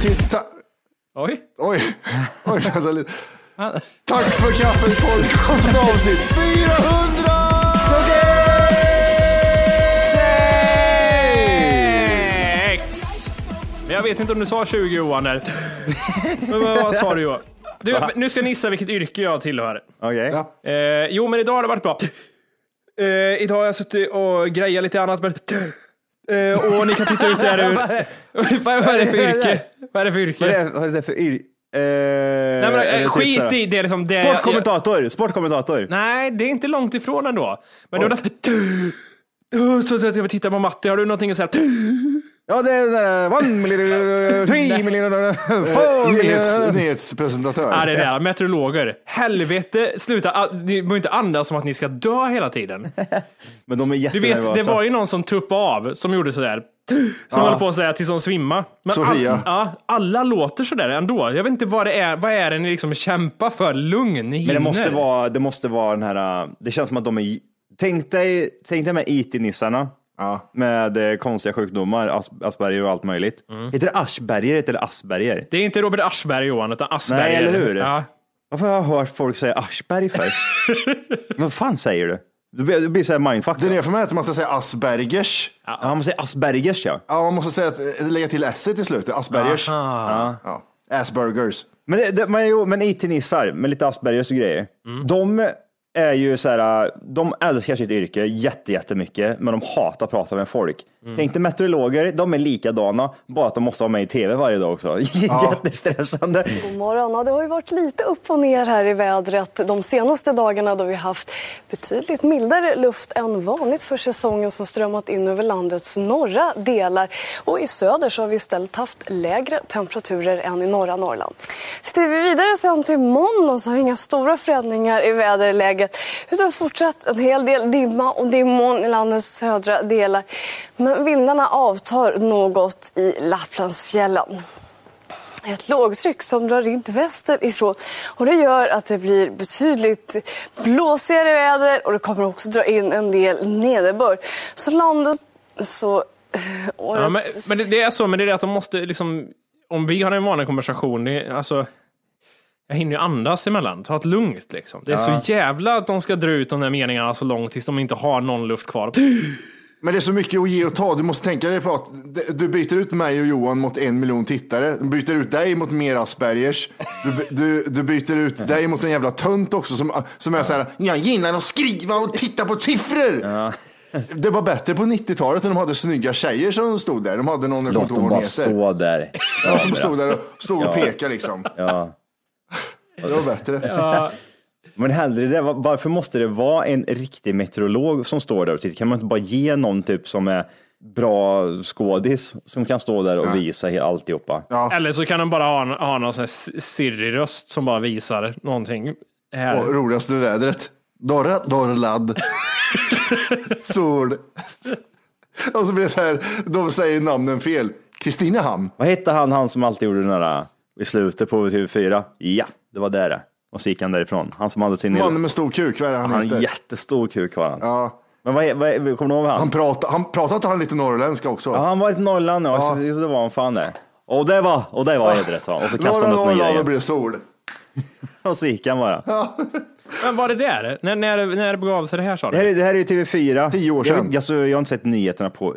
Ska ni vara till... Ta- Oj! Oj, oj, vänta lite. Tack för kaffet podcast avsnitt 400! Sex! Men jag vet inte om du sa 20 Johan där. Men vad, vad sa du Johan? Du, nu ska ni gissa vilket yrke jag tillhör. Okej. Ja. Eh, jo, men idag har det varit bra. Eh, idag har jag suttit och grejat lite annat. Men, eh, och ni kan titta ut där ur. vad, vad är det för yrke? Vad är det för yrke? Vad är det, vad är det för yr... Eh, Nej, men, eh, typ skit i det. Liksom, det Sportkommentator, sportkommentator. Nej, det är inte långt ifrån ändå. Men det var därför... Så att jag tittar på Matti, har du någonting att säga? Ja, det är såhär, one million, three million, four Nyhets, million. nyhetspresentatör. Ja, det är det. Meteorologer. Helvete, sluta. Ah, Ni behöver inte andas som att ni ska dö hela tiden. Men de är Du vet, jättenervösa. det var ju någon som tuppade av, som gjorde sådär. Som höll på att säga tills hon svimma. Men Sofia. All, ja, alla låter sådär ändå. Jag vet inte vad det är. Vad är det ni liksom kämpar för? Lugn, ni Men det hinner. måste vara, det måste vara den här, det känns som att de är, tänk dig, tänk dig med IT-nissarna. Ja. Med eh, konstiga sjukdomar, As Asperger och allt möjligt. Mm. Heter det heter det Asperger? Det är inte Robert Aschberg Johan, utan Asperger. Nej, eller hur? Ja. Varför har jag hört folk säga Aschberg för? Men vad fan säger du? Du blir, du blir så här mindfuck. Det nya för mig är att man ska säga Aspergers. Ja, man säger Aspergers ja. Ja, man måste säga att, eh, lägga till s i slutet. Aspergers. Ja. Aspergers. Men, det, det, men, jo, men IT-nissar med lite Aspergers och grejer. Mm. De är ju så här, äh, de älskar sitt yrke jätte, jättemycket, men de hatar att prata med folk. Mm. Tänk dig meteorologer, de är likadana, bara att de måste vara med i tv varje dag också. Jättestressande. God morgon. Ja, det har ju varit lite upp och ner här i vädret de senaste dagarna då vi haft betydligt mildare luft än vanligt för säsongen som strömmat in över landets norra delar. Och i söder så har vi istället haft lägre temperaturer än i norra Norrland. Tittar vi vidare sen till måndag så har vi inga stora förändringar i väderläget utan fortsatt en hel del dimma och dimmoln i landets södra delar. Men vindarna avtar något i Lapplandsfjällen ett lågtryck som drar in västerifrån. Och det gör att det blir betydligt blåsigare väder och det kommer också dra in en del nederbörd. Så landet så... eh, Ja, årets- men, men det, det är så, men det är det att de måste liksom, om vi har en vanlig konversation, det, är- alltså, jag hinner ju andas emellan, ta det lugnt liksom. Det är så jävla att de ska dra ut de där meningarna så långt tills de inte har någon luft kvar. Men det är så mycket att ge och ta. Du måste tänka dig för att du byter ut mig och Johan mot en miljon tittare. Du byter ut dig mot mer Aspergers. Du, du, du byter ut dig mot en jävla tönt också som, som är så här. Jag gillar att skriva och titta på siffror. Det var bättre på 90-talet när de hade snygga tjejer som stod där. De hade någon, jag Låt dem bara stå där. Ja, som stod där och, stod och Ja. pekade liksom. Ja. Det var bättre. Ja, Men hellre det, var- varför måste det vara en riktig meteorolog som står där och tittar? Kan man inte bara ge någon typ som är bra skådis som kan stå där och visa he- alltihopa? Eller så kan de bara ha, ha någon sån här Siri-röst som bara visar någonting. Här. Och roligaste vädret. Dorra, dorrlad. Sol. Och så blir det så här, de säger namnen fel. Kristinehamn. Vad hette han, han som alltid gjorde den där i slutet på TV4? Ja, det var där det. Och så gick han därifrån. Han som hade sin... Mannen med stor kuk, vad är det han han heter? jättestor kuk var han. Ja. Men vad, vad, kommer du ihåg han? Han pratar, han pratar inte han lite norrländska också? Ja, han var ett Norrland, ja. Ja. Det var han fan det. Och det var, och det var edret sa han. Och så kastade han upp med Norrland och grejer. blir sol. Och så gick han bara. Men var det där? När, när, när begav sig det här sa Det här, du? är, det här är ju TV4. Tio år Jag, sedan. vet- alltså, jag har inte sett nyheterna på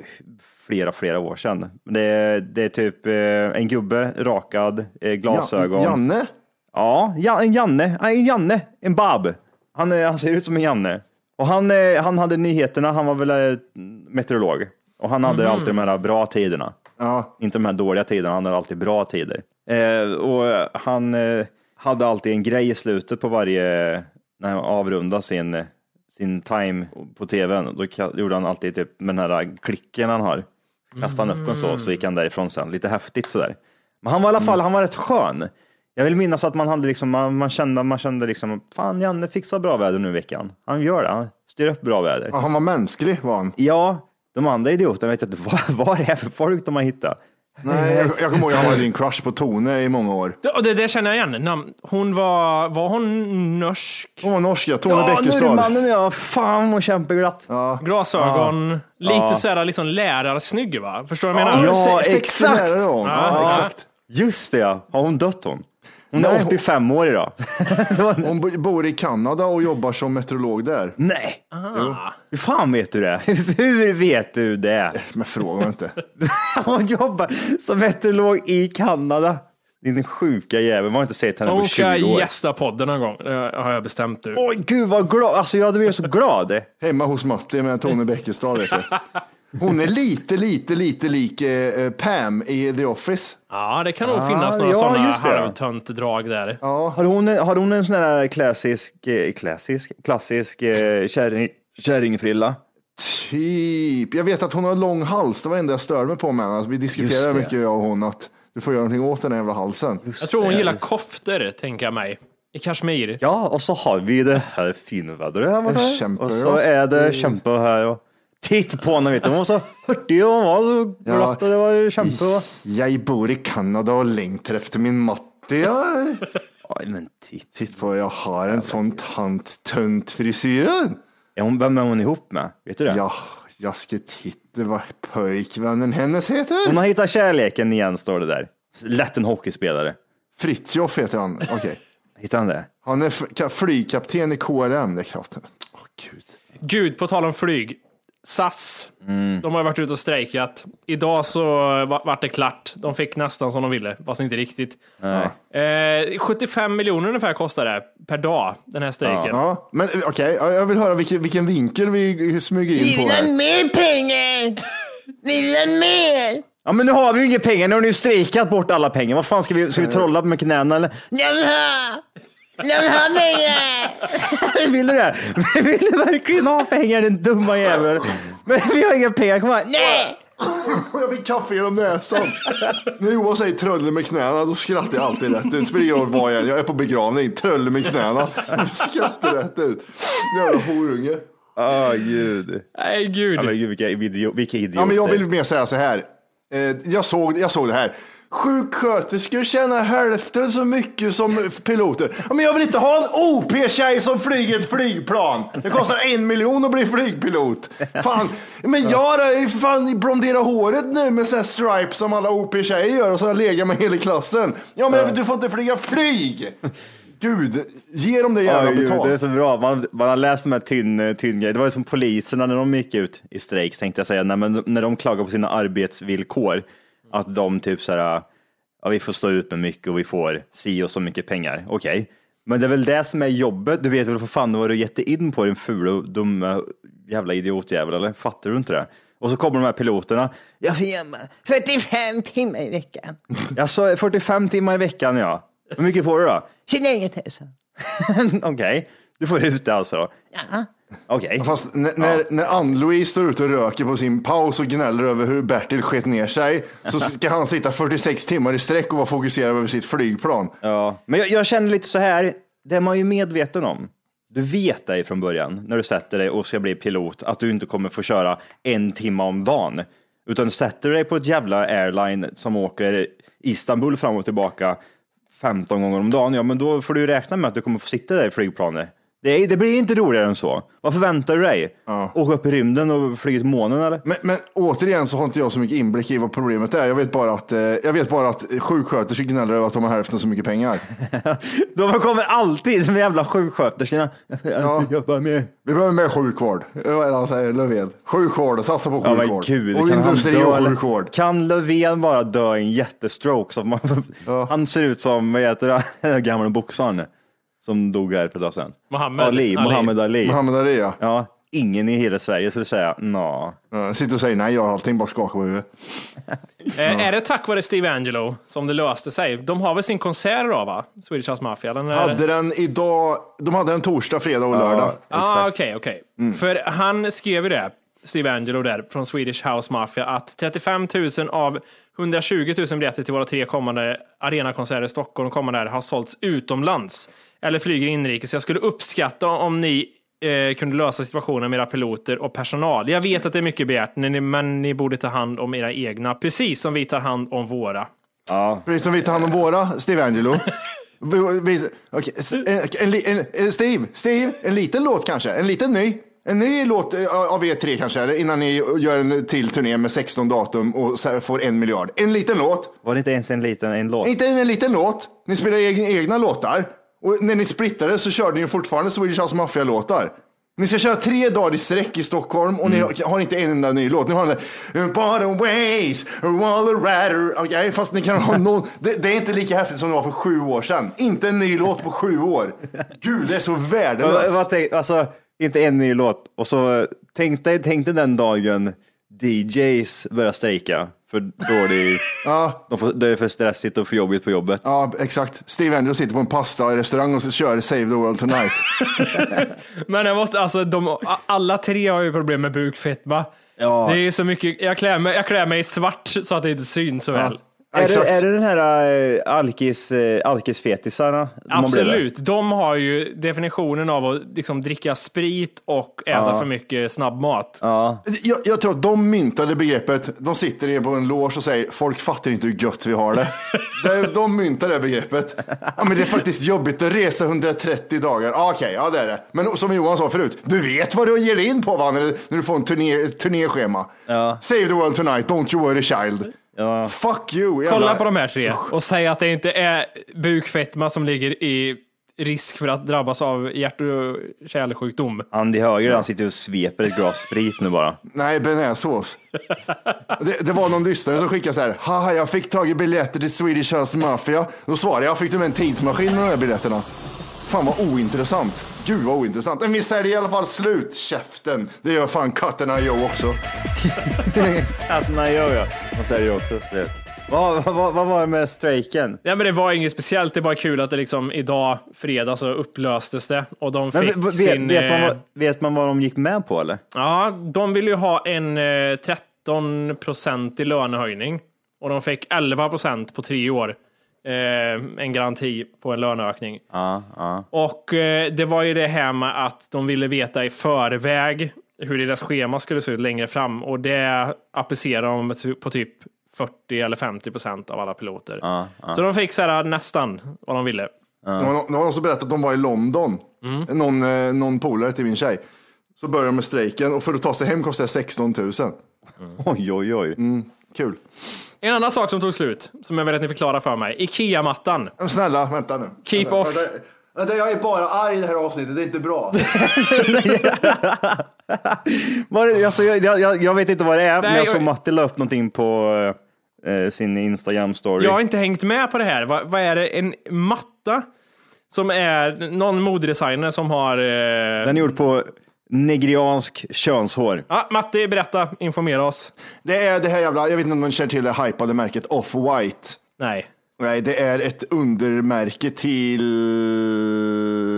flera, flera år sedan. Det är, det är typ eh, en gubbe, rakad, eh, glasögon. Ja, Janne? Ja, ja, en Janne. En Janne. En Bab. Han, är- han ser ut som en Janne. Och han, eh, han hade nyheterna. Han var väl eh, meteorolog. Och han hade alltid de här bra tiderna. Ja. Inte de här dåliga tiderna. Han hade alltid bra tider. Eh, och han eh, hade alltid en grej i slutet på varje, när han avrundade sin, sin time på tvn. Då gjorde han alltid typ med den här klicken han har. Kastade han upp den så, så gick han därifrån sen. Lite häftigt sådär. Men han var i alla fall, han var rätt skön. Jag vill minnas att man hade liksom, man, man kände, man kände liksom, fan Janne fixar bra väder nu i veckan. Han gör det, han styr upp bra väder. Ja, Han var mänsklig var han. Ja, de andra idioterna vet jag inte vad, vad det är för folk de har hittat. Nej, jag, jag kommer ihåg jag hade en crush på Tone i många år. Det, och det, det känner jag igen. Hon var, var hon norsk? Hon var norsk, ja. Tone Ja, Bäckestad. norrmannen ja, fan vad kämpeglatt. Ja. Glasögon, lite Ja. såhär liksom lärarsnygg va? Förstår du vad jag menar? Ja, exakt. hon. Ja, Ja. exakt. Just det ja, har hon dött hon? Hon är Nej, hon- 85 år idag. Hon bo- bor i Kanada och jobbar som meteorolog där. Nej, hur fan vet du det? Hur vet du det? Men fråga inte. Hon jobbar som meteorolog i Kanada. Din sjuka jävel, man har inte sett henne på Hon 20 ska år. gästa podden någon gång, det har jag bestämt nu. Oj, gud vad glad, alltså jag hade blivit så glad. Hemma hos Matti med Tone Bäckestad. Vet du. Hon är lite, lite, lite lik eh, Pam i The Office. Ja, det kan nog Ah, finnas några ja, sådana just det, ja. halvtönt-drag där. Har hon, har hon en sån här klassisk, eh, klassisk, klassisk eh, kärring, kärringfrilla? Typ. Jag vet att hon har lång hals. Det var det enda jag störde mig på med henne. Alltså, vi Just det. mycket jag och hon att du får göra någonting åt den här jävla halsen. Jag tror hon det. gillar koftor, tänker jag mig. I kashmir. Ja, och så har vi det här fina vädret här borta. Och så ja. är det kämpa här. Och titt på henne, vet du. Hon var så hurtig och hon var så glatt och det var och- Jag bor i Kanada och längtar efter min Matti. Ja. Oj, men titt. Titt på, jag har en sån tant tunt frisyr. Är hon, vem är hon ihop med? Vet du det? Ja, jag ska titta vad pojkvännen hennes heter. Hon har hittat kärleken igen, står det där. Lätt en hockeyspelare. Fritjof heter han. Okej. Hittar han det? Han är flygkapten i KLM. Det är. Åh, Gud. Gud, på tal om flyg. SAS, Mm. de har varit ute och strejkat. Idag så va- vart det klart. De fick nästan som de ville, fast inte riktigt. Eh, 75 miljoner ungefär kostar det per dag, den här strejken. Ja, men eh, okej, ja, jag vill höra vilken, vilken vinkel vi smyger in på här. mer pengar! Vill han mer? Ja, men nu har vi ju inga pengar. Nu har ni ju strejkat bort alla pengar. Vad fan ska vi, ska vi trolla med knäna eller? Jag vill du det? Vill du verkligen ha pengar din dumma jävel? Men vi har inga pengar. Kom igen. Nej! Jag fick kaffe genom näsan. När Johan säger trölle med knäna, då skrattar jag alltid rätt ut. Det spelar ingen roll vad jag är. Jag är på begravning, trölle med knäna. Jag skrattar rätt ut. Jävla horunge. Åh gud. Nej, gud. Ja, men gud vilka, idiot, vilka idioter. Ja, men jag vill mer säga så här. Eh, Jag såg, jag såg det här. Sjuksköterskor tjänar hälften så mycket som piloter. Ja, men jag vill inte ha en OP-tjej som flyger ett flygplan. Det kostar en miljon att bli flygpilot. Fan, men jag är fan blondera håret nu med sån stripes som alla OP-tjejer gör och så har jag legat med hela klassen. Ja, men du får inte flyga flyg. Gud, ge dem det jävla betalt. det är så bra. Man, man har läst de här tynn, tynn grejer. Det var ju som poliserna när de gick ut i strejk, tänkte jag säga, när, men, när de klagar på sina arbetsvillkor. Att de typ så här, ja, vi får stå ut med mycket och vi får si och så mycket pengar. Okej, men det är väl det som är jobbet. Du vet väl för fan vad du gett in på din fula dumma jävla idiotjävel eller? Fattar du inte det? Och så kommer de här piloterna. Jag får jobba 45 timmar i veckan. Sa 45 timmar i veckan ja. Hur mycket får du då? 29 000. Okej, du får ut det alltså. Ja. Okej. Fast när, när, när Ann-Louise står ute och röker på sin paus och gnäller över hur Bertil sket ner sig så ska han sitta 46 timmar i sträck och vara fokuserad över sitt flygplan. Ja, men jag, jag känner lite så här, det är man ju medveten om. Du vet dig från början när du sätter dig och ska bli pilot att du inte kommer få köra en timme om dagen. Utan sätter du dig på ett jävla airline som åker Istanbul fram och tillbaka 15 gånger om dagen, ja men då får du räkna med att du kommer få sitta där i flygplanet. Det, är, det blir inte roligare än så. Vad förväntar du dig? Åka upp i rymden och flyga till månen eller? Men, men återigen så har inte jag så mycket inblick i vad problemet är. Jag vet bara att, eh, jag vet bara att sjuksköterskor gnäller över att de har hälften så mycket pengar. De kommer alltid med jävla sjuksköterskorna. Ja. Jobba med. Vi behöver mer sjukvård. Vad är det han säger, Löfven? Sjukvård, satsa på Ja men sjukvård. gud, och industri och sjukvård. Kan Löfven bara dö i en jättestroke? Så man, Han ser ut som, vad heter det, gamla boxaren som dog här för ett tag sedan. Mohammed Ali, Ali. Mohammed Ali. Muhammed Ali ja. Ja, ingen i hela Sverige skulle säga nå. Ja, Sitter och säger nej, jag har allting, bara skakar på huvudet. Eh, Är det tack vare Steve Angelo som det löste sig? De har väl sin konsert idag va? Swedish House Mafia? eller? Hade den idag, de hade den torsdag, fredag och lördag. Ah, okej, okej. För han skrev ju det, Steve Angelo där, från Swedish House Mafia, att 35 000 av 120 000 biljetter till våra tre kommande arenakonserter i Stockholm kommande här har sålts utomlands. Eller flyger inrikes. Jag skulle uppskatta om ni eh, kunde lösa situationen med era piloter och personal. Jag vet att det är mycket begärt, men ni, men ni borde ta hand om era egna, precis som vi tar hand om våra. Precis som vi tar hand om våra, Steve Angelo. Vi- vi- okej, s- en, en, en, en, Steve, Steve, en liten låt kanske, en liten ny. En ny låt eh, av er tre kanske, eller innan ni gör en till turné med 16 datum och får en miljard. En liten låt. Var det inte ens en liten en låt? Inte en liten låt. Ni spelar egna, egna låtar. Och när ni splittade så körde ni fortfarande Swedish House Mafia-låtar. Ni ska köra tre dagar i sträck i Stockholm och ni har- inte en enda ny låt. Ni har den där Bottom ways, all the ratter. Okej, fast ni kan ha någon. Det, det är inte lika häftigt som det var för sju år sedan. Inte en ny låt på sju år. Gud, det är så värdelöst. alltså, inte en ny låt. Och så tänk dig, tänk dig den dagen DJs börjar strejka. För dålig, Ja. de får, det är för stressigt och för jobbigt på jobbet. Ja, exakt. Steve Andrews sitter på en pasta-restaurang och så kör Save the World Tonight. Men jag måste, alltså, de, alla tre har ju problem med bukfetma. Ja. Det är så mycket, jag klär, mig, jag klär mig i svart så att det inte syns så väl. Är det, är det den här äh, alkis, äh, alkisfetisarna? Absolut. De har ju definitionen av att liksom dricka sprit och äta för mycket snabbmat. Ja. Jag, jag tror att de myntade begreppet, de sitter i på en loge och säger folk fattar inte hur gött vi har det. De, de myntade det begreppet. Ja, men det är faktiskt jobbigt att resa 130 dagar. Ja, Okej, ja det är det. Men som Johan sa förut, du vet vad du ger in på va? När, du- när du får en turné, turnéschema. Ja. Save the world tonight, don't you worry child. Ja. Fuck you. Kolla jävla- på de här tre och säg att det inte är bukfetma som ligger i risk för att drabbas av hjärt och kärlsjukdom. Andy Höger, han sitter och sveper ett glas sprit nu bara. Nej, bearnaisesås. det, det var någon lyssnare som skickade så här. Haha, jag fick tag i biljetter till Swedish House Mafia. Då svarade jag, fick du med en tidsmaskin med de här biljetterna? Fan vad ointressant. Gud vad ointressant. Men vi säljer i alla fall slut. Käften. Det gör fan katterna Joe också. Och så är det ju också det. Vad, vad, vad var det med strejken? Nej, men det var inget speciellt. Det var kul att det liksom idag, fredag, så upplöstes det och de Men, fick vet, sin... vet, man eh, vad, vet man vad de gick med på eller? Ja, de ville ju ha en eh, 13 procent i lönehöjning och de fick 11 procent på tre år. Eh, en garanti på en löneökning. Ja, ja. Och eh, det var ju det här med att de ville veta i förväg hur deras schema skulle se ut längre fram och det applicerar de på typ 40 eller 50 procent av alla piloter. Så de fick så här, nästan vad de ville. Nå- det var någon som berättade att de var i London. Någon, eh, någon polare till min tjej. Så började de med strejken och för att ta sig hem kostade det 16 000. Oj, oj, oj. Kul. En annan sak som tog slut, som jag vill att ni förklarar för mig. Ikea-mattan. Men snälla, vänta nu. Keep vänta, off. Vänta, vänta, jag är bara arg i det här avsnittet, det är inte bra. Var det, alltså, jag, jag, jag vet inte vad det är, men Nej, jag såg jag- Matti la upp någonting på eh, sin Instagram-story. Jag har inte hängt med på det här. Vad, vad är det? En matta som är någon modedesigner som har... Eh, Den är gjord på nigeriansk könshår. Ja, Matti, berätta, informera oss. Det är det här jävla, jag vet inte om någon känner till det hypade märket Off-White. Nej. Nej, det är ett undermärke till,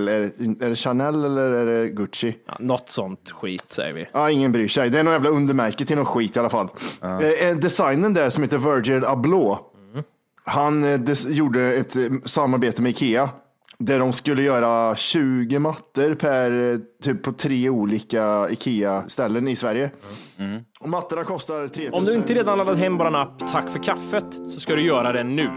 är det, är det Chanel eller är det Gucci? Ja, något sånt skit säger vi. Ja, ingen bryr sig. Det är någon jävla undermärke till någon skit i alla fall. Eh, designen där som heter Virgil Abloh, han eh, des- gjorde ett eh, samarbete med Ikea där de skulle göra 20 mattor per, typ på tre olika Ikea-ställen i Sverige. Och mattorna kostar 3000. Om du inte redan laddat hem vår app Tack för kaffet så ska du göra det nu.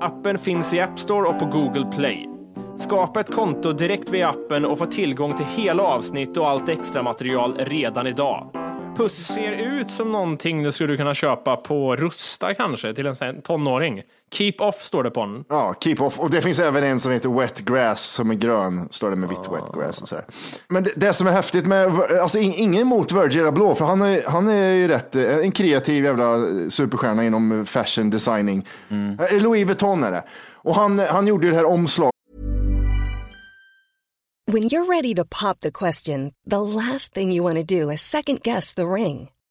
Appen finns i App Store och på Google Play. Skapa ett konto direkt via appen och få tillgång till hela avsnitt och allt extra material redan idag. Puss ser ut som någonting du skulle kunna köpa på Rusta kanske till en tonåring. Keep off står det på den. Ja, keep off. Och det finns även en som heter wet grass som är grön, står det med vitt wet grass och så här. Men det, det som är häftigt med, alltså in- ingen emot Virgil Abloh, för han är, han är ju rätt, eh, en kreativ jävla superstjärna inom fashion designing. Eh, Louis Vuitton är det. Och han, han gjorde ju det här omslaget When you're ready to pop the question, the last thing you want to do is second guess the ring.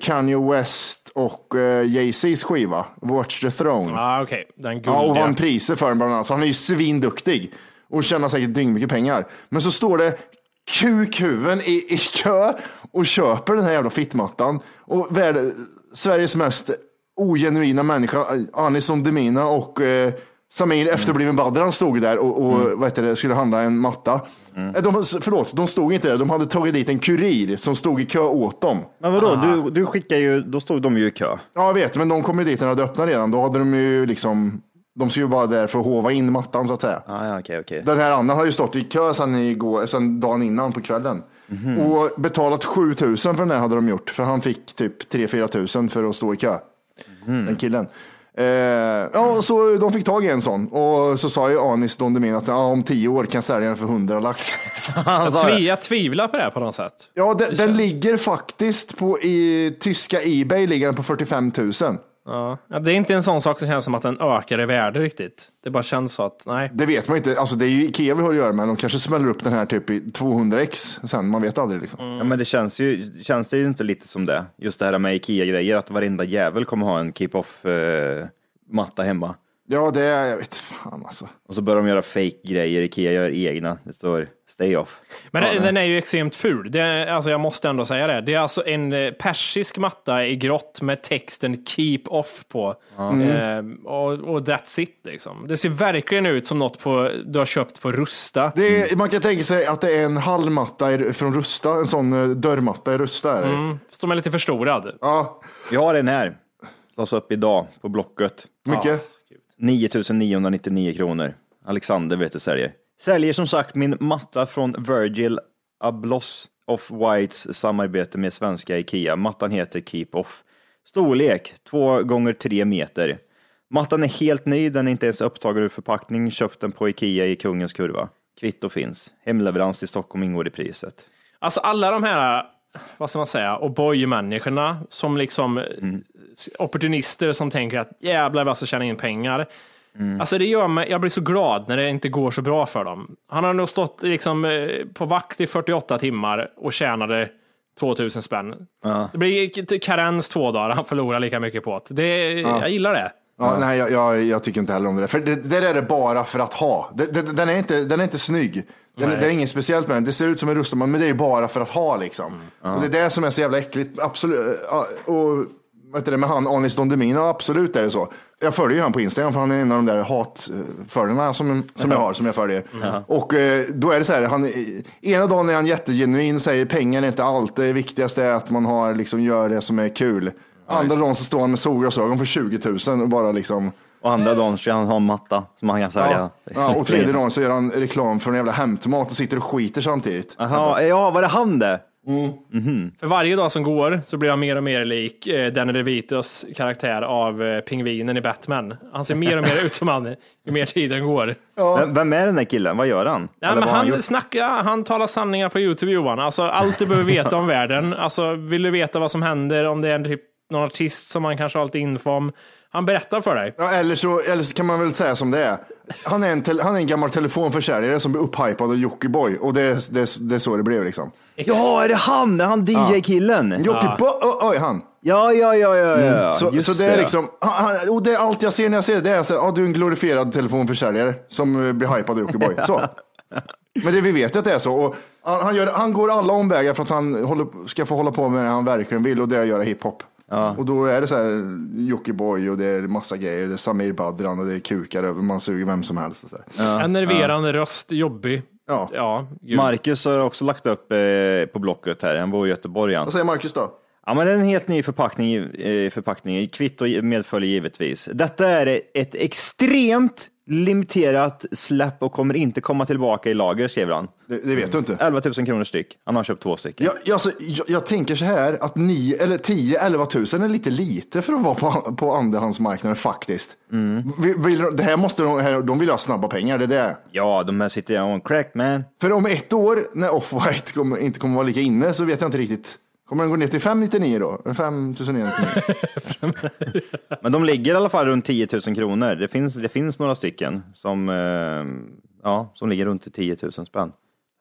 Kanye West och eh, Jay-Z's skiva, Watch the Throne. Ah, Okej, den Ja, och vann priser för den bland annat. Så han är ju svinduktig och tjänar säkert dyngmycket pengar. Men så står det kukhuven i, i kö och köper den här jävla fittmattan. Och värld, Sveriges mest ogenuina människa, Anis Don Demina och eh, Samir efterbliven Badran stod där och, och vad heter det, skulle handla en matta. Eh, De, förlåt, de stod inte där. De hade tagit dit en kurir som stod i kö åt dem. Men vadå, du, du skickar ju, då stod de ju i kö. Ja, jag vet, men de kom ju dit när det hade öppnat redan. Då hade de ju liksom, de skulle ju bara där för att hova in mattan så att säga. Ah, ja, okej, okej. Den här Anna har ju stått i kö sedan, igår, sedan dagen innan på kvällen. Och betalat 7000 för den här hade de gjort. För han fick typ 3-4 tusen för att stå i kö. Den killen. Eh, ja, så de fick tag i en sån. Och så sa ju Anis Don Demin att ja, om tio år kan jag sälja den för 100 lax. Jag, tvi, jag tvivlar på det här på något sätt. Ja, den, den ligger faktiskt på i tyska Ebay ligger den på 45 000. Ja. Det är inte en sån sak som känns som att den ökar i värde riktigt. Det bara känns så att, nej. Det vet man inte. Alltså det är ju Ikea vi har att göra med. De kanske smäller upp den här typ i 200x sen. Man vet aldrig liksom. Ja, men det känns ju, känns det ju inte lite som det. Just det här med Ikea-grejer, att varenda jävel kommer ha en keep-off-matta hemma. Ja, det är, jag vet fan alltså. Och så börjar de göra fake-grejer, Ikea gör egna. Det står stay off. Men den, den är ju extremt ful. Det är, alltså jag måste ändå säga det. Det är alltså en eh, persisk matta i grått med texten Keep Off på. Eh, och, och that's it liksom. Det ser verkligen ut som något på, du har köpt på Rusta. Det är, Man kan tänka sig att det är en hallmatta från Rusta. En sån eh, dörrmatta i Rusta. Mm, som är lite förstorad. Ja, Jag har en här. Lades upp idag på Blocket. mycket. 9999 kronor. Alexander vet du säljer. Säljer som sagt min matta från Virgil Abloss of Whites samarbete med svenska Ikea. Mattan heter Keep Off. Storlek 2 gånger 3 meter. Mattan är helt ny, den är inte ens upptagen ur förpackning. Köpt den på Ikea i Kungens Kurva. Kvitto finns. Hemleverans till Stockholm ingår i priset. Alltså alla de här, vad ska man säga, O'boy-människorna som liksom opportunister som tänker att jävlar vad jag ska tjäna in pengar. Alltså det gör mig, jag blir så glad när det inte går så bra för dem. Han har nog stått liksom eh, på vakt i 48 timmar och tjänade 2000 spänn. Det blir karens två dagar, han förlorar lika mycket på det. det Jag gillar det. Ja, Nej, jag, jag, jag tycker inte heller om det. där. För det, det där är det bara för att ha. Det, det, den, är inte, den är inte snygg. Den, det är inget speciellt med den. Det ser ut som en rustad, men det är bara för att ha liksom. Och det är det som är så jävla äckligt. Absolut. Ja, Och Vet du med han Anis Don Demina, absolut är det så. Jag följer ju han på Instagram för han är en av de där hatföljarna som, som jag har, som jag följer. Och eh, då är det så här, han, ena dagen är han jättegenuin, säger pengar är inte allt, det viktigaste är att man har, liksom, gör det som är kul. Andra dagen så står han med solglasögon för 20 000 och bara liksom Och andra dagen ska han ha en matta som han kan sälja. Ja, ja, och tredje dagen så gör han reklam för en jävla hämtmat och sitter och skiter samtidigt. Jaha, ja, var det han det? För varje dag som går så blir han mer och mer lik eh, Danny DeVitos karaktär av eh, pingvinen i Batman. Han ser mer och mer ut som han ju mer tiden går. Vem, vem är den där killen? Vad gör han? Nej, men vad har han, gjort? snackar, han talar sanningar på Youtube Johan. Alltså, allt du behöver veta om världen. Alltså, vill du veta vad som händer, om det är en, typ, någon artist som man kanske har lite info om. Han berättar för dig. Ja, eller, så, eller så kan man väl säga som det är. Han är en, tel- han är en gammal telefonförsäljare som blir upphypad av Jockiboi och det, det, det är så det blev liksom. Ja, är det han? Är han DJ-killen? Jockiboi, oj, oj han. Ja, ja, ja, ja, ja. Så, Just så det är liksom, han- han- och det är allt jag ser när jag ser det, det är så, ja, du är en glorifierad telefonförsäljare som eh, blir hypad av Jockiboi. Så. Men det, vi vet ju att det är så. Och han, han, gör, han går alla omvägar för att han håller, ska få hålla på med det han verkligen vill och det är att göra hiphop. Och då är det så här Jockiboi och det är massa grejer. Det är Samir Badran och det är kukar över, man suger vem som helst. Och så här. Enerverande röst, jobbig. Ja. Ja, gud. Marcus har också lagt upp eh, på Blocket här. Han bor i Göteborg. Han. Vad säger Marcus då? Ja, men det är en helt ny förpackning, eh, förpackning. Kvitto medföljer givetvis. Detta är ett extremt limiterat släpp och kommer inte komma tillbaka i lager, skriver han. Det, det vet du inte. 11 000 kronor styck. Han har köpt två stycken. Jag, jag, alltså, jag, jag tänker så här att 10-11 000 är lite lite för att vara på, på andrahandsmarknaden faktiskt. Vill, vill, de- det här måste de, här, de vill ha snabba pengar, det är det. Ja, de här sitter on crack man. För om ett år när Off-White inte kommer vara lika inne så vet jag inte riktigt. Kommer den gå ner till 599 då? 5999? Men de ligger i alla fall runt 10 000 kronor. Det finns, det finns några stycken som, eh, ja, som ligger runt 10 000 spänn.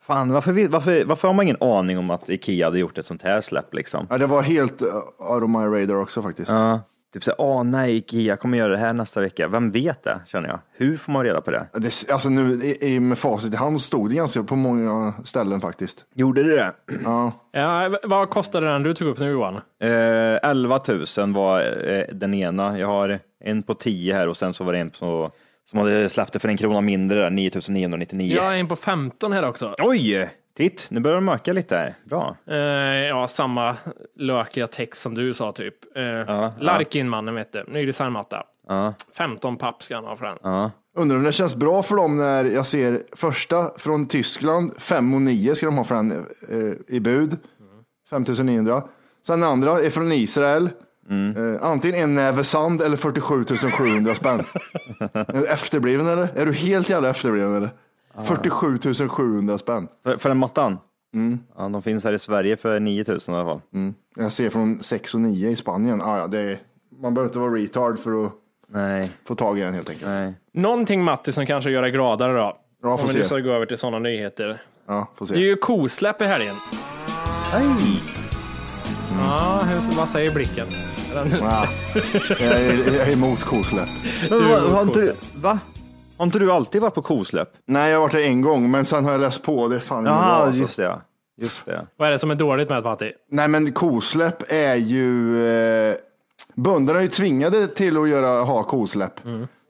Fan, varför, varför, varför har man ingen aning om att Ikea hade gjort ett sånt här släpp liksom? ja, det var helt uh, out of my radar också faktiskt. Ja, typ så åh nej, Ikea kommer göra det här nästa vecka. Vem vet det, känner jag. Hur får man reda på det? Det, alltså nu i, i, med facit i hand stod det ganska på många ställen faktiskt. Gjorde det det? Ja. Ja, vad kostade den du tog upp nu Johan? Eh, 11 000 var eh, den ena. Jag har en på 10 här och sen så var det en på, som hade släppt det för en krona mindre, där, 9 999. Jag är en på 15 här också. Oj! Titt, nu börjar de öka lite här. Bra. Eh, ja, samma lökiga text som du sa typ. Eh, Larkin-mannen vet du, ny designmatta. Ja. 15 papp ska han ha för den. Ja. Undrar om det känns bra för dem när jag ser första från Tyskland, 5 och 9 ska de ha för den eh, i bud. 5900. Sen andra är från Israel. Eh, antingen en näve sand eller 47 700 spänn. Är du efterbliven eller? Är du helt jävla efterbliven eller? 47 700 spänn. För, för den mattan? Ja, de finns här i Sverige för 9 000 i alla fall. Jag ser från 6 och 9 i Spanien. Ah, ja, det är, man behöver inte vara retard för att Nej, få tag i den helt enkelt. nej. Någonting Matti som kanske gör dig gladare då. Ja, Om får vi nu se. ska gå över till sådana nyheter. Ja, får Det är se. ju kosläpp i helgen. Aj. Ja, hur, vad säger blicken? Ja. Jag, är, jag är emot kosläpp. Va, har, inte du, alltid varit på kosläpp? Nej, jag har varit där en gång, men sen har jag läst på. Det är fan bra, Ja, alltså. just det. ja. Just det. Vad är det som är dåligt med det Matti? Nej, men kosläpp är ju... Eh, bönderna är ju tvingade till att göra, ha kosläpp.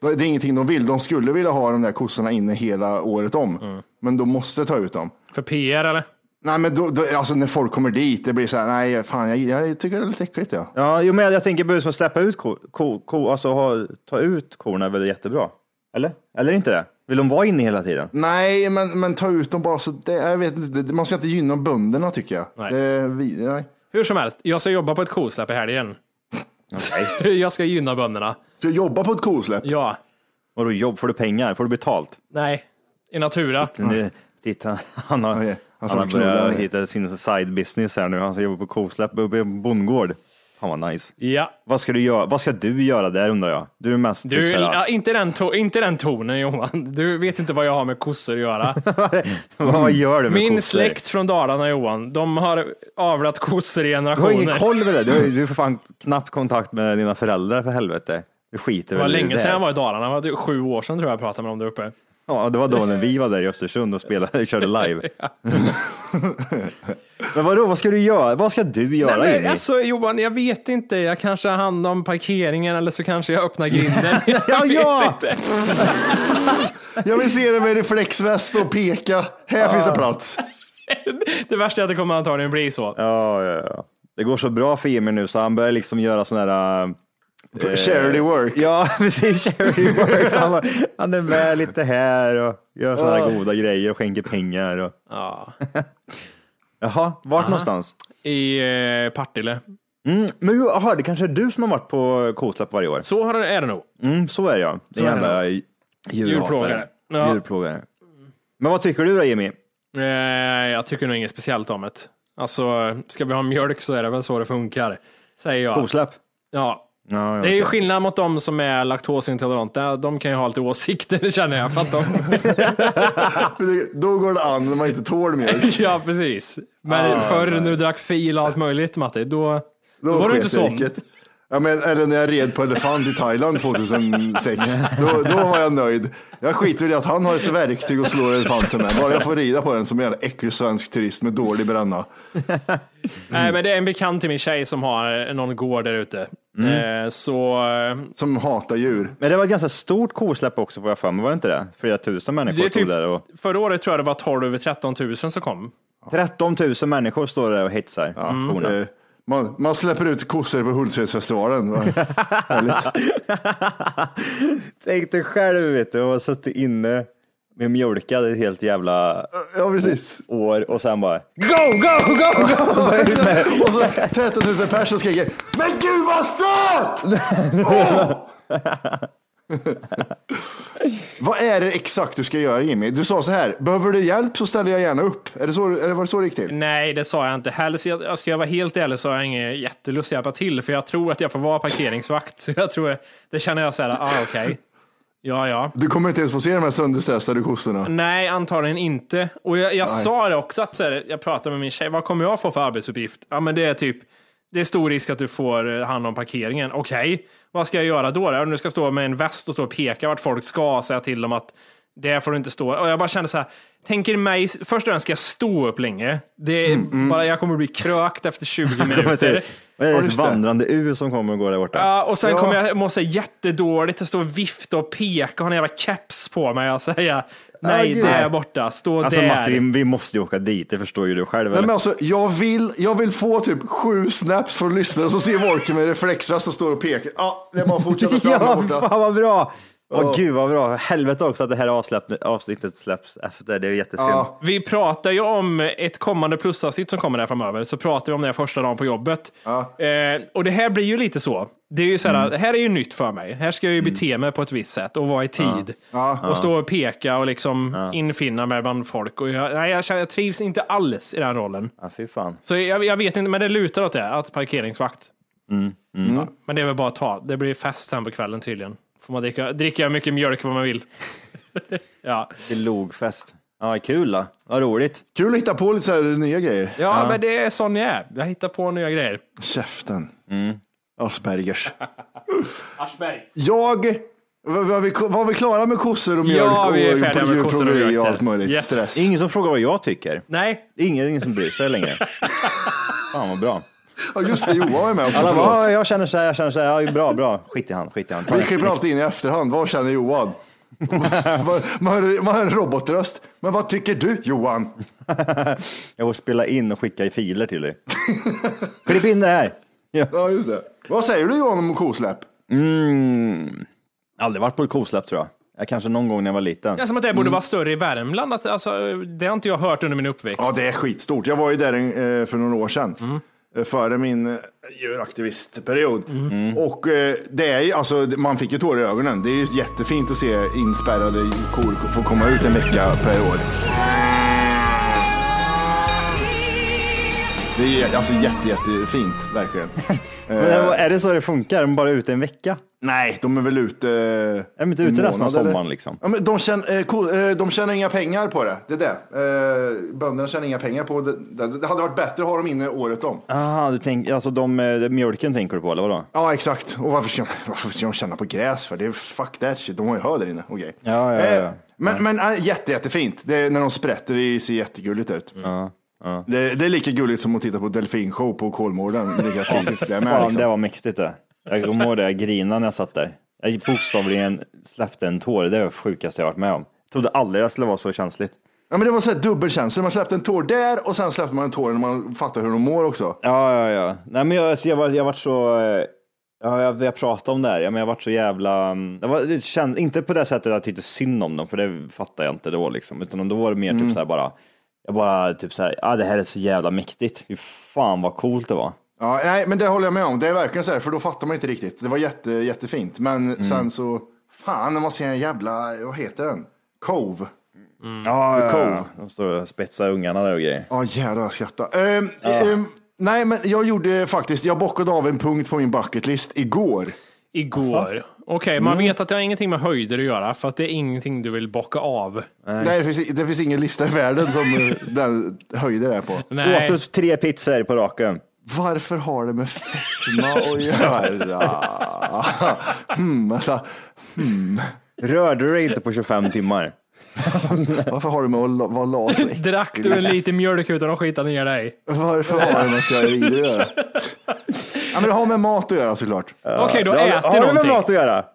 Det är ingenting de vill. De skulle vilja ha de där kossorna inne hela året om. Men de måste ta ut dem. För PR eller? Nej, men då, då, alltså när folk kommer dit, det blir så här, nej, fan, jag, jag tycker det är lite äckligt. Ja. Ja, jo, men jag, tänker börja som att släppa ut ko, ko, ko, alltså ha, ta ut korna är väl jättebra? Eller? Eller inte det? Vill de vara inne hela tiden? Nej, men, men ta ut dem bara så, det, jag vet inte, det, man ska inte gynna bönderna tycker jag. Nej. Det, vi, nej. Hur som helst, jag ska jobba på ett kosläpp i helgen. Nej. jag ska gynna bönderna. Så jobba på ett kosläpp? Ja, Vadå jobb? Får du pengar? Får du betalt? nej, i Natura. Nu, titta, han har, Okej, han han ska har börjat hitta sin side business här nu. Han ska jobba på kosläpp uppe i en bondgård. Fan vad nice. Ja, Vad ska du göra, vad ska du göra där undrar jag? Du är mest du, typ såhär, ja, inte, den to- inte den tonen Johan. Du vet inte vad jag har med kossor att göra. vad gör du med Min kossor? släkt från Dalarna Johan, de har avlat kossor i Du har ingen generationer. koll med det. Du har du har för fan knappt kontakt med dina föräldrar för helvete. Du skiter Det var väl länge sedan jag var i Dalarna, det var typ sju år sedan tror jag jag pratade med dem där uppe. Ja, det var då när vi var där i Östersund och spelade, körde live. men vadå, vad ska du göra? Vad ska du göra Nej, men, alltså Johan, jag vet inte. Jag kanske har hand om parkeringen eller så kanske jag öppnar grinden. Jag Ja, vet ja! inte. Jag vill se dig med reflexväst och peka. Här finns det plats. Det värsta är att det kommer antagligen bli så. Ja, ja, ja. Det går så bra för Jimmy nu så han börjar liksom göra sådana här eh, Charity work. Ja, precis. Charity work. Så han, han är med lite här och gör sådana här Ja. goda grejer och skänker pengar. Och... Ja. Jaha, vart någonstans? I eh, Partille. Mm, men jaha, det kanske är du som har varit på Kotsläpp varje år? Så har det, är det nog. Mm, så är det ja. Det Så är jävla Djurplågare. djurplågare. Ja. Djurplågare. Men vad tycker du då Jimmy? Eh, jag tycker nog inget speciellt om det. Alltså, ska vi ha mjölk så är det väl så det funkar. Säger jag. Kotsläpp? Ja. Ja, Det är ju skillnad mot de som är laktosintoleranta. De kan ju ha lite åsikter känner jag. För att de... Då går det an när man inte tål mjölk. ja, precis. Men Ah, förr nej. när du drack fil och allt möjligt Matti, då, då, Då var du inte sån. Ja, men, eller när jag red på elefant i Thailand 2006. Då, då var jag nöjd. Jag skiter i att han har ett verktyg och slår elefanten med. Bara jag får rida på den som en jävla äcklig svensk turist med dålig bränna. Nej, men det är en bekant till min tjej som har någon gård där ute. Mm. Eh, så eh, Som hatar djur. Men det var ett ganska stort kosläpp också får jag för mig, var det inte det? Flera tusen människor det typ, där och förra året tror jag det var 12 13 000 som kom. 13 000 människor står där och hetsar. korna. Eh, Man, man släpper ut kossor på Hultsfredsfestivalen. Tänk dig själv vet du, och har suttit inne med mjölkad ett helt jävla Ja, precis. år och sen bara Go, go, go, go! och så 13 000 personer som skriker Men gud vad söt! Åh! Vad är det exakt du ska göra Jimmy? Du sa så här, behöver du hjälp så ställer jag gärna upp. Är det så, är det, var det så till? Nej, det sa jag inte. Helst, jag, jag ska jag vara helt ärlig så har jag ingen jättelust att hjälpa till, för jag tror att jag får vara parkeringsvakt. Så jag tror, det känner jag så här, ah, okej. Ja, ja. Du kommer inte ens få se de här sönderstressade kossorna. Nej, antagligen inte. Och jag, jag sa det också, att så här, jag pratade med min tjej, vad kommer jag få för arbetsuppgift? Ja, men det är typ, det är stor risk att du får eh, hand om parkeringen. Okej, vad ska jag göra då? då? Du ska stå med en väst och stå och peka vart folk ska, säga till dem att det får du inte stå. Och jag bara kände så här, tänker mig, först och främst ska jag stå upp länge. Det är bara, jag kommer bli krökt efter 20 minuter. Vad är det ett det. vandrande U som kommer och går där borta? Ja, och sen Ja. kommer jag må så jättedåligt att stå och vifta och peka och ha en jävla keps på mig och säga nej, gud. det är borta, stå Alltså där. Martin, vi måste ju åka dit, det förstår ju du själv. Nej, men alltså, jag, vill, jag vill få typ sju snaps från lyssnare och så ser Wolke med reflexväst som står och pekar. Ja, det är bara att fortsätta fram där ja, borta. fan vad bra! Åh Ja. gud vad bra. Helvete också att det här avsnittet släpps efter. Det är jättesynd. Ja. Vi pratar ju om ett kommande plusavsnitt som kommer där framöver, så pratar vi om det första dagen på jobbet. Eh, och det här blir ju lite så. Det är ju så här, det här är ju nytt för mig. Här ska jag ju bete mig på ett visst sätt och vara i tid. Ja. Och stå och peka och liksom infinna mig bland folk. Och jag, nej, jag, känner, jag trivs inte alls i den rollen. Ja, fy fan. Så jag, jag vet inte, men det lutar åt det, att parkeringsvakt. Ja, men det är väl bara att ta. Det blir fest sen på kvällen tydligen. Får man dricka, dricka mycket mjölk vad man vill. ja. Det är logfest. Ja, kul då. Vad roligt. Kul att hitta på lite så här nya grejer. Ja, men det är sån jag är. Jag hittar på nya grejer. Käften. Aspergers. Aschberg. Jag, var, var, vi, var vi klara med kossor och mjölk Ja, vi är och färdiga med kossor och djurplågeri mjölk och där. allt möjligt? Yes. Stress. Ingen som frågar vad jag tycker. Nej, Ingen, ingen som bryr sig längre. Fan vad bra. Ja, just det, Johan är med också. Alla bara. "Ja, jag känner så här, jag känner så här. Ja, bra, bra. Skit i han, skit i han. Vi klipper alltid in i efterhand. Vad känner Johan? man, man, hör en robotröst. Men vad tycker du Johan? Jag får spela in och skicka i filer till dig. Klipp in det här. Ja. Ja, just det. Vad säger du Johan om kosläpp? Mm. Aldrig varit på ett kosläpp tror jag. jag. Kanske någon gång när jag var liten. det är som att det borde vara större i Värmland. Att, alltså, det har inte jag hört under min uppväxt. Ja, det är skitstort. Jag var ju där eh, för några år sedan. eh, Före min eh, djuraktivistperiod. Och eh, det är ju, alltså, man fick ju tårar i ögonen. Det är ju jättefint att se inspärrade kor få komma ut en vecka per år. Det är alltså jätte, jättefint, verkligen. Men är det så det funkar? De är bara ute en vecka? Nej, de är väl ute... Är de inte ute resten av sommaren liksom? Ja, men de, tjänar, eh, eh, de tjänar inga pengar på det. Det är det. Eh, bönderna tjänar inga pengar på det. det. Det hade varit bättre att ha dem inne året om. Aha, du tänker, alltså de, eh, mjölken tänker du på eller vadå? Ja, exakt. Och varför ska, de, varför ska de tjäna på gräs för? Det är fuck that shit. De har ju hö där inne. Okej. Ja, ja, ja. Men, men äh, jätte, jättefint. Det, är- när de sprätter det ser jättegulligt ut. Ja, ja. Det, det är lika gulligt som att titta på delfinshow på Kolmården. Lika fint det är med, Fan, liksom. det var mäktigt det. Jag kommer ihåg det, jag grinade när jag satt där. Jag bokstavligen släppte en tår, det är det sjukaste jag varit med om. Jag trodde aldrig det skulle vara så känsligt. Ja, men det var så här dubbelkänsla. Man släppte en tår där och sen släppte man en tår när man fattar hur de mår också. Ja, ja, ja. Nej, men jag, alltså, jag, var, jag var så... eh, Ja, jag, jag pratade om det här, ja, men jag var så jävla... mm, Jag var, det känd, inte på det sättet att jag tyckte synd om dem, för det fattar jag inte då liksom. Utan då var det mer typ så här bara... Jag bara typ så här, ja det här är så jävla mäktigt. Fy fan vad coolt det var. Ja, nej, men det håller jag med om. Det är verkligen så här, för då fattar man inte riktigt. Det var jätte, jättefint. Men sen så, fan när man ser en jävla, vad heter den? Cove. Ja, ja, ja. De står och spetsar ungarna där och grejer. Ja, jävlar jag skrattar. Ehm, ehm, nej, men jag gjorde faktiskt, jag bockade av en punkt på min bucketlist igår. Igår. Okej, man vet att det har ingenting med höjder att göra, för att det är ingenting du vill bocka av. Nej, det, finns, det finns ingen lista i världen som eh, den höjder är på. Nej. Åt du tre pizzor på raken? Varför har det med fetma att göra? Hmm, vänta. Rörde du dig inte på 25 timmar? Varför har det med att la- vara lat? och äcklig? Drack du en liten mjölk utan att skita ner dig? Varför har det med att jag är vidrig att göra? Ja, men det har med mat att göra såklart. Okej, du har Ja, ätit har det med någonting. mat att göra?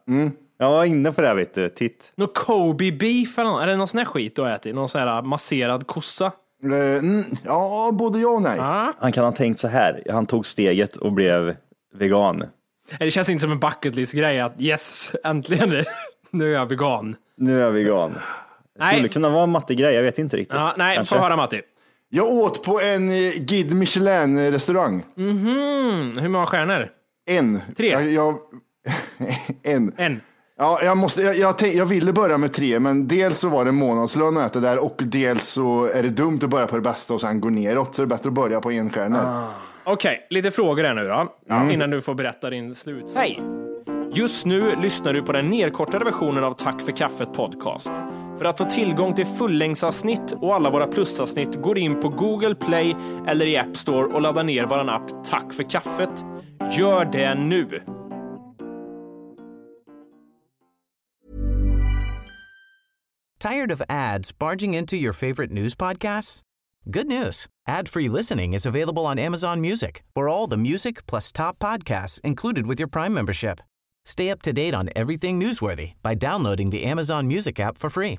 Jag var inne på det här, vet du. Titt. Nå Kobe beef eller något? Är det någon sån här skit du har ätit? Någon sån här masserad kossa? Eh, mm, Ja, både ja och nej. Ah. Han kan ha tänkt så här. Han tog steget och blev vegan. Det känns inte som en bucket list grej att yes, äntligen, nu är jag vegan. Nu är jag vegan. Det skulle Nej. kunna vara en mattegrej, jag vet inte riktigt. Ja, nej, Kanske. få höra Matti. Jag åt på en eh, Guide Michelin-restaurang. Mm, hur många stjärnor? En. Tre. Jag, jag, en. En. Ja, jag, måste, jag, jag, tänk, jag ville börja med tre, men dels så var det månadslön att äta där och dels så är det dumt att börja på det bästa och sen gå neråt. Så det är bättre att börja på en stjärna. Okej, lite frågor här nu då, innan du får berätta din slutsats. Hej! Just nu lyssnar du på den nedkortade versionen av Tack för kaffet podcast. För att få tillgång till fullängdsavsnitt och alla våra plusavsnitt går in på Google Play eller i App Store och laddar ner vår app Tack för kaffet. Gör det nu! Tired of ads barging into your favorite news podcasts? Good news. Ad-free listening is available on Amazon Music for all the music plus top podcasts included with your Prime membership. Stay up to date on everything newsworthy by downloading the Amazon Music app for free